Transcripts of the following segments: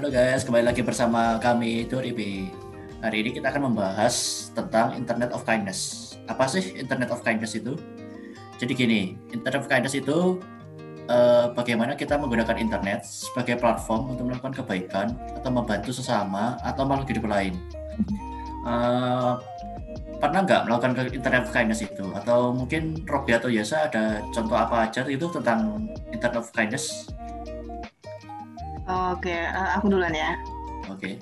Halo guys, kembali lagi bersama kami Doribi. Hari ini kita akan membahas tentang Internet of Kindness. Apa sih Internet of Kindness itu? Jadi gini, Internet of Kindness itu eh, bagaimana kita menggunakan internet sebagai platform untuk melakukan kebaikan atau membantu sesama atau makhluk hidup lain. Eh, pernah nggak melakukan Internet of Kindness itu? Atau mungkin Robi atau Yasa ada contoh apa aja itu tentang Internet of Kindness? Oke, eh, aku duluan ya. Oke.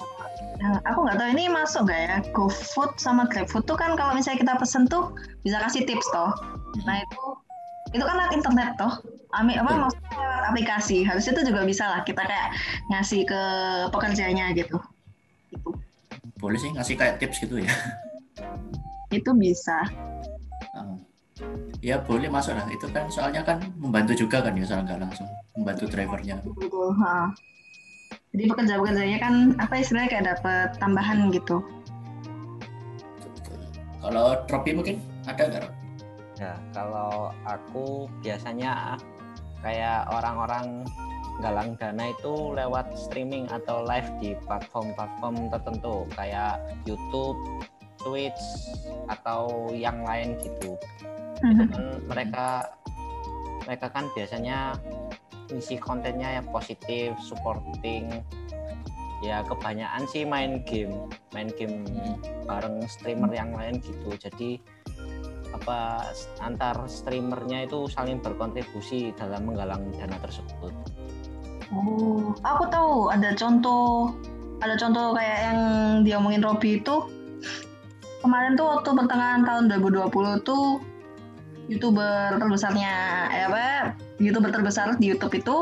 Nah, aku nggak tahu ini masuk nggak ya. GoFood sama GrabFood tuh kan kalau misalnya kita pesen tuh bisa kasih tips toh. Nah itu itu kan lewat internet toh. Ami apa Betul. maksudnya lewat aplikasi. Harusnya itu juga bisa lah kita kayak ngasih ke pekerjanya gitu. Itu Boleh sih ngasih kayak tips gitu ya. itu bisa. Ya boleh masuk lah. Itu kan soalnya kan membantu juga kan ya, soalnya nggak langsung membantu drivernya. Betul. Ha. Jadi pekerja-pekerjanya kan apa istilahnya kayak dapat tambahan gitu. Kalau Tropi mungkin ada nggak? Ya, kalau aku biasanya kayak orang-orang galang dana itu lewat streaming atau live di platform-platform tertentu kayak YouTube, Twitch atau yang lain gitu. Itu kan mereka mereka kan biasanya isi kontennya yang positif, supporting. Ya kebanyakan sih main game, main game bareng streamer yang lain gitu. Jadi apa antar streamernya itu saling berkontribusi dalam menggalang dana tersebut. Oh, aku tahu ada contoh ada contoh kayak yang diomongin Robby itu kemarin tuh waktu pertengahan tahun 2020 tuh youtuber terbesarnya eh apa youtuber terbesar di YouTube itu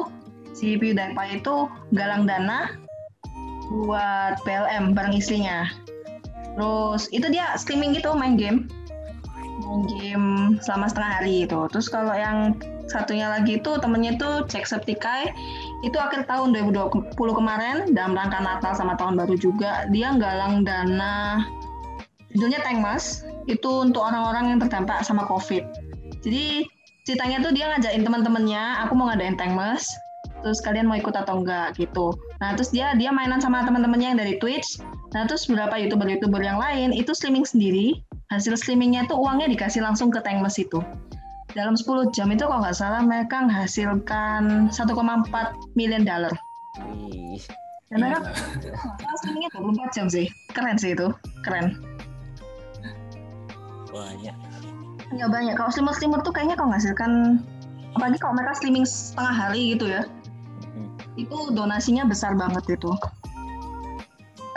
si PewDiePie itu galang dana buat PLM bareng istrinya. Terus itu dia streaming gitu main game main game selama setengah hari itu. Terus kalau yang satunya lagi itu temennya itu Jacksepticeye itu akhir tahun 2020 kemarin dalam rangka Natal sama tahun baru juga dia galang dana judulnya Tankmas itu untuk orang-orang yang terdampak sama COVID. Jadi ceritanya tuh dia ngajakin teman-temannya, aku mau ngadain Tankmas, terus kalian mau ikut atau enggak gitu. Nah terus dia dia mainan sama teman-temannya yang dari Twitch. Nah terus beberapa youtuber-youtuber yang lain itu streaming sendiri. Hasil streamingnya tuh uangnya dikasih langsung ke Tankmas itu dalam 10 jam itu kalau nggak salah mereka menghasilkan 1,4 million dollar. Dan mereka Iya. streamingnya 24 jam sih. Keren sih itu. Keren. banyak. Ya banyak. Kalau streamer-streamer tuh kayaknya kalau menghasilkan apalagi kalau mereka streaming setengah hari gitu ya. Mhm. Itu donasinya besar banget itu.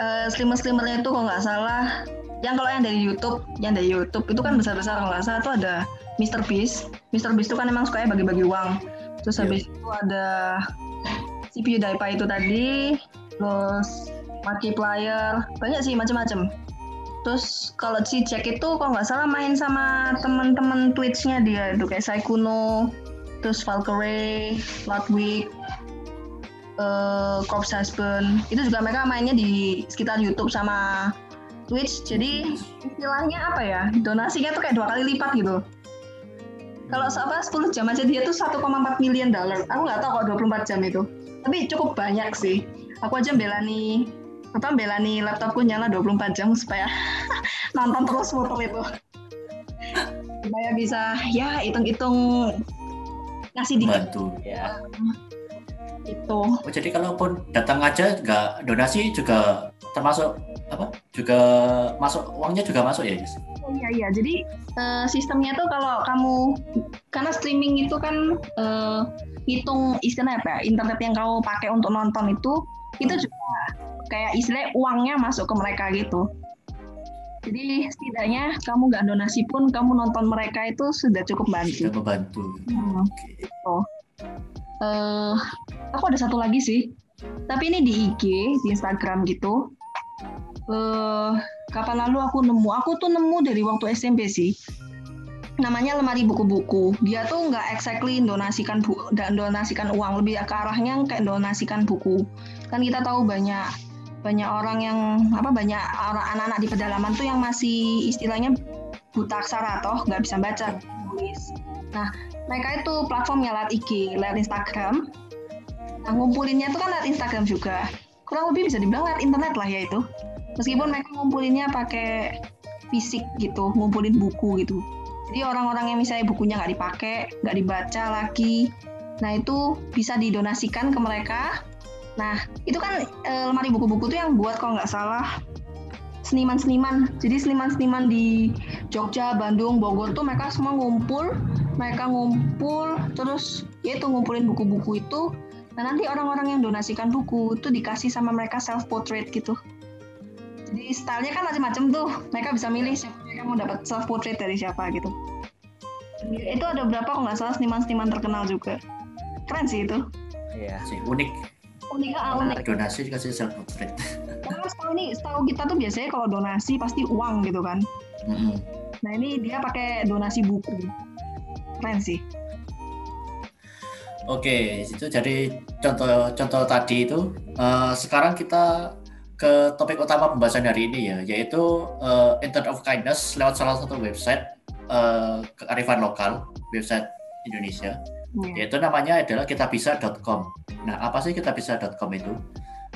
Eh, streamer-streamernya itu kalau nggak salah yang kalau yang dari YouTube, yang dari YouTube itu kan besar-besar kalau nggak salah tuh ada Mr. Beast. Mr. Beast itu kan emang sukanya bagi-bagi uang. Terus Iya. habis itu ada si PewDiePie itu tadi, terus Markiplier, banyak sih macam-macam. Terus kalau si Jack itu kalau nggak salah main sama teman-teman Twitch-nya dia itu kayak Saikuno, terus Valkyrie, Ludwig, eh Corpse Husband. Itu juga mereka mainnya di sekitar YouTube sama Twitch. Jadi istilahnya apa ya? Donasinya tuh kayak dua kali lipat gitu. Kalau apa 10 jam aja dia tuh 1,4 million dollar. Aku nggak tahu kalau 24 jam itu. Tapi cukup banyak sih. Aku aja belani apa belani laptopku nyala 24 jam supaya nonton terus muter itu. Supaya bisa ya hitung-hitung ngasih dikit Bantu. Ya, itu. Oh, jadi kalaupun datang aja nggak donasi juga termasuk apa? Juga masuk uangnya juga masuk ya, Yes? Oh, Iya iya, jadi eh, sistemnya tuh kalau kamu karena streaming itu kan eh, hitung istilahnya apa ya, internet yang kamu pakai untuk nonton itu itu juga kayak istilah uangnya masuk ke mereka gitu. Jadi setidaknya kamu nggak donasi pun kamu nonton mereka itu sudah cukup bantu. Sudah membantu. Hmm, gitu. Eh, aku ada satu lagi sih, tapi ini di IG, di Instagram gitu. Eh, kapan lalu aku nemu? Aku tuh nemu dari waktu SMP sih. Namanya lemari buku-buku. Dia tuh nggak exactly donasikan bu dan donasikan uang, lebih ke arahnya kayak donasikan buku. Kan kita tahu banyak banyak orang yang apa banyak orang anak-anak di pedalaman tuh yang masih istilahnya buta aksara toh nggak bisa baca tulis. Nah mereka itu platformnya lewat IG, lewat Instagram. Nah ngumpulinnya tuh kan lewat Instagram juga. kurang lebih bisa dibilang lewat internet lah ya itu meskipun mereka ngumpulinnya pakai fisik gitu ngumpulin buku gitu jadi orang-orang yang misalnya bukunya nggak dipakai nggak dibaca lagi nah itu bisa didonasikan ke mereka. Nah itu kan e, lemari buku-buku tuh yang buat kalau nggak salah seniman-seniman. Jadi seniman-seniman di Jogja, Bandung, Bogor tuh mereka semua ngumpul mereka ngumpul terus ya itu ngumpulin buku-buku itu. Nah nanti orang-orang yang donasikan buku itu dikasih sama mereka self portrait gitu. Jadi stylenya kan macam-macam tuh. Mereka bisa milih siapa mereka mau dapat self portrait dari siapa gitu. Itu ada berapa kok nggak salah seniman-seniman terkenal juga. Keren sih itu. Iya. Sih unik. Unik ah unik. donasi dikasih self portrait. Karena setahu ini setahu kita tuh biasanya kalau donasi pasti uang gitu kan. Mm -hmm. nah ini dia pakai donasi buku. Keren sih. Oke, itu jadi contoh-contoh tadi itu. Uh, sekarang kita ke topik utama pembahasan hari ini ya, yaitu uh, Internet of Kindness lewat salah satu website uh, kearifan lokal, website Indonesia, hmm. yaitu namanya adalah kitabisa.com. Nah, apa sih kitabisa.com itu?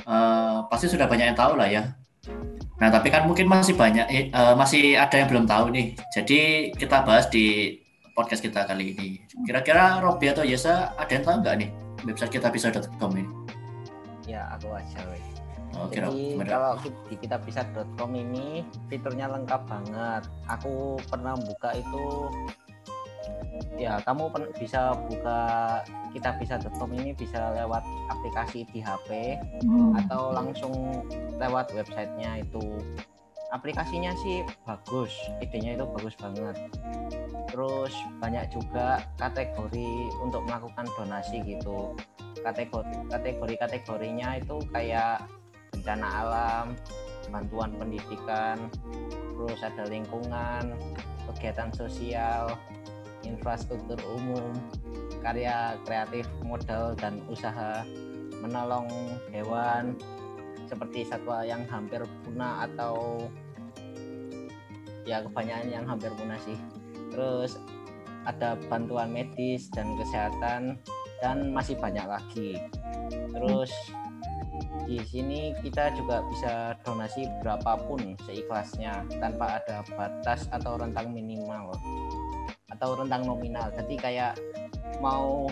Uh, pasti sudah banyak yang tahu lah ya. Nah, tapi kan mungkin masih banyak, uh, masih ada yang belum tahu nih. Jadi kita bahas di podcast kita kali ini. Kira-kira Robi atau Yesa ada yang tahu nggak nih website kitabisa.com ini? Ya, aku aja. Weh. Oh, Jadi kira, kalau di kitabisa.com ini fiturnya lengkap banget. Aku pernah buka itu ya kamu bisa buka kitabisa.com ini bisa lewat aplikasi di HP hmm. atau langsung lewat websitenya itu aplikasinya sih bagus idenya itu bagus banget terus banyak juga kategori untuk melakukan donasi gitu kategori kategori kategorinya itu kayak bencana alam, bantuan pendidikan, terus ada lingkungan, kegiatan sosial, infrastruktur umum, karya kreatif, modal dan usaha, menolong hewan seperti satwa yang hampir punah atau ya kebanyakan yang hampir punah sih. Terus ada bantuan medis dan kesehatan dan masih banyak lagi. Terus di sini kita juga bisa donasi berapapun seikhlasnya tanpa ada batas atau rentang minimal. Atau rentang nominal. Jadi kayak mau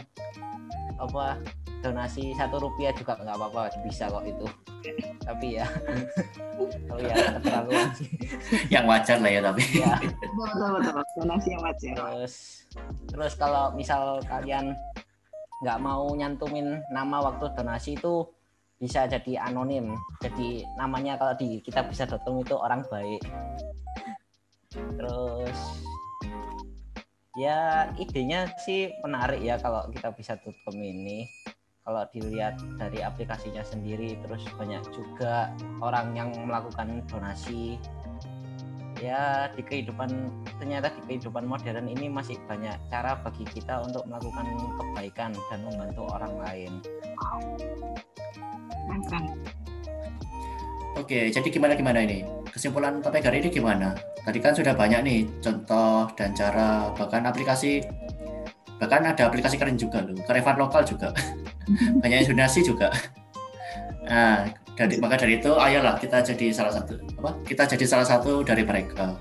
apa donasi satu rupiah juga nggak apa-apa bisa kok itu. Tapi ya kalau ya terlalu yang wajar lah ya tapi. Ya. betul betul. Donasi yang wajar. Terus terus kalau misal kalian nggak mau nyantumin nama waktu donasi itu bisa jadi anonim. Jadi namanya kalau di kita bisa datang itu orang baik. Terus ya idenya sih menarik ya kalau kita bisa tutup ini. Kalau dilihat dari aplikasinya sendiri terus banyak juga orang yang melakukan donasi ya di kehidupan ternyata di kehidupan modern ini masih banyak cara bagi kita untuk melakukan kebaikan dan membantu orang lain Oke, jadi gimana gimana ini? Kesimpulan topik hari ini gimana? Tadi kan sudah banyak nih contoh dan cara bahkan aplikasi bahkan ada aplikasi keren juga loh, kerevan lokal juga. banyak donasi juga. Nah, dari maka dari itu ayolah kita jadi salah satu apa? Kita jadi salah satu dari mereka.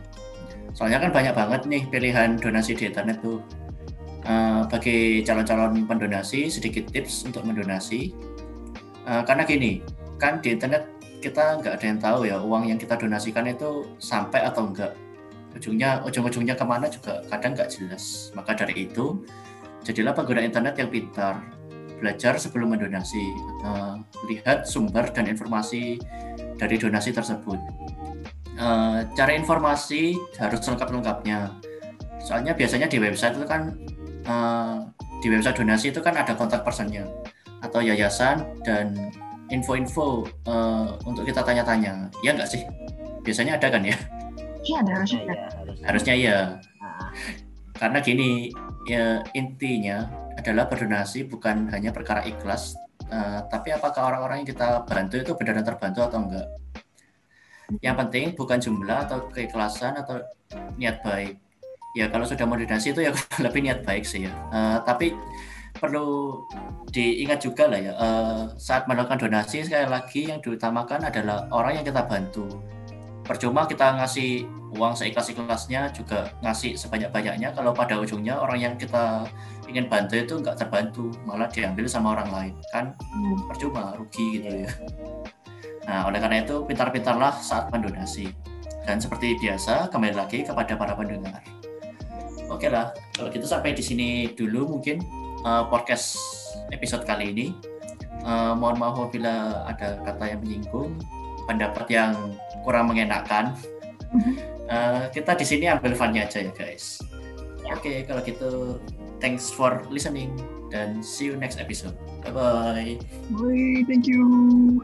Soalnya kan banyak banget nih pilihan donasi di internet tuh. Uh, bagi calon-calon pendonasi sedikit tips untuk mendonasi uh, karena gini kan di internet kita nggak ada yang tahu ya uang yang kita donasikan itu sampai atau enggak ujungnya ujung-ujungnya ke mana juga kadang nggak jelas maka dari itu jadilah pengguna internet yang pintar belajar sebelum mendonasi uh, lihat sumber dan informasi dari donasi tersebut. Uh, cara informasi harus lengkap-lengkapnya. Soalnya biasanya di website itu kan uh, di website donasi itu kan ada kontak personnya atau yayasan dan info-info uh, untuk kita tanya-tanya. Ya nggak sih? Biasanya ada kan ya? Iya ada harusnya ya, harusnya. Ya nah. Karena gini ya intinya adalah berdonasi bukan hanya perkara ikhlas uh, tapi apakah orang-orang yang kita bantu itu benar-benar terbantu atau enggak? Yang penting bukan jumlah atau keikhlasan atau niat baik. Ya kalau sudah mau donasi itu ya lebih niat baik sih ya. Uh, tapi perlu diingat juga lah ya uh, saat melakukan donasi sekali lagi yang diutamakan adalah orang yang kita bantu percuma kita ngasih uang seikhlas-ikhlasnya juga ngasih sebanyak-banyaknya. Kalau pada ujungnya orang yang kita ingin bantu itu nggak terbantu malah diambil sama orang lain. Kan hmm. percuma rugi gitu ya. Nah oleh karena itu pintar-pintarlah saat mendonasi. Dan seperti biasa kembali lagi kepada para pendengar. Oke lah kalau gitu sampai di sini dulu mungkin uh, podcast episode kali ini. Uh, mohon maaf apabila ada kata yang menyinggung, pendapat yang kurang mengenakan. Uh, kita di sini ambil funnya aja ya guys. Ya. Oke, okay, kalau gitu thanks for listening dan see you next episode. Bye bye. Bye, thank you.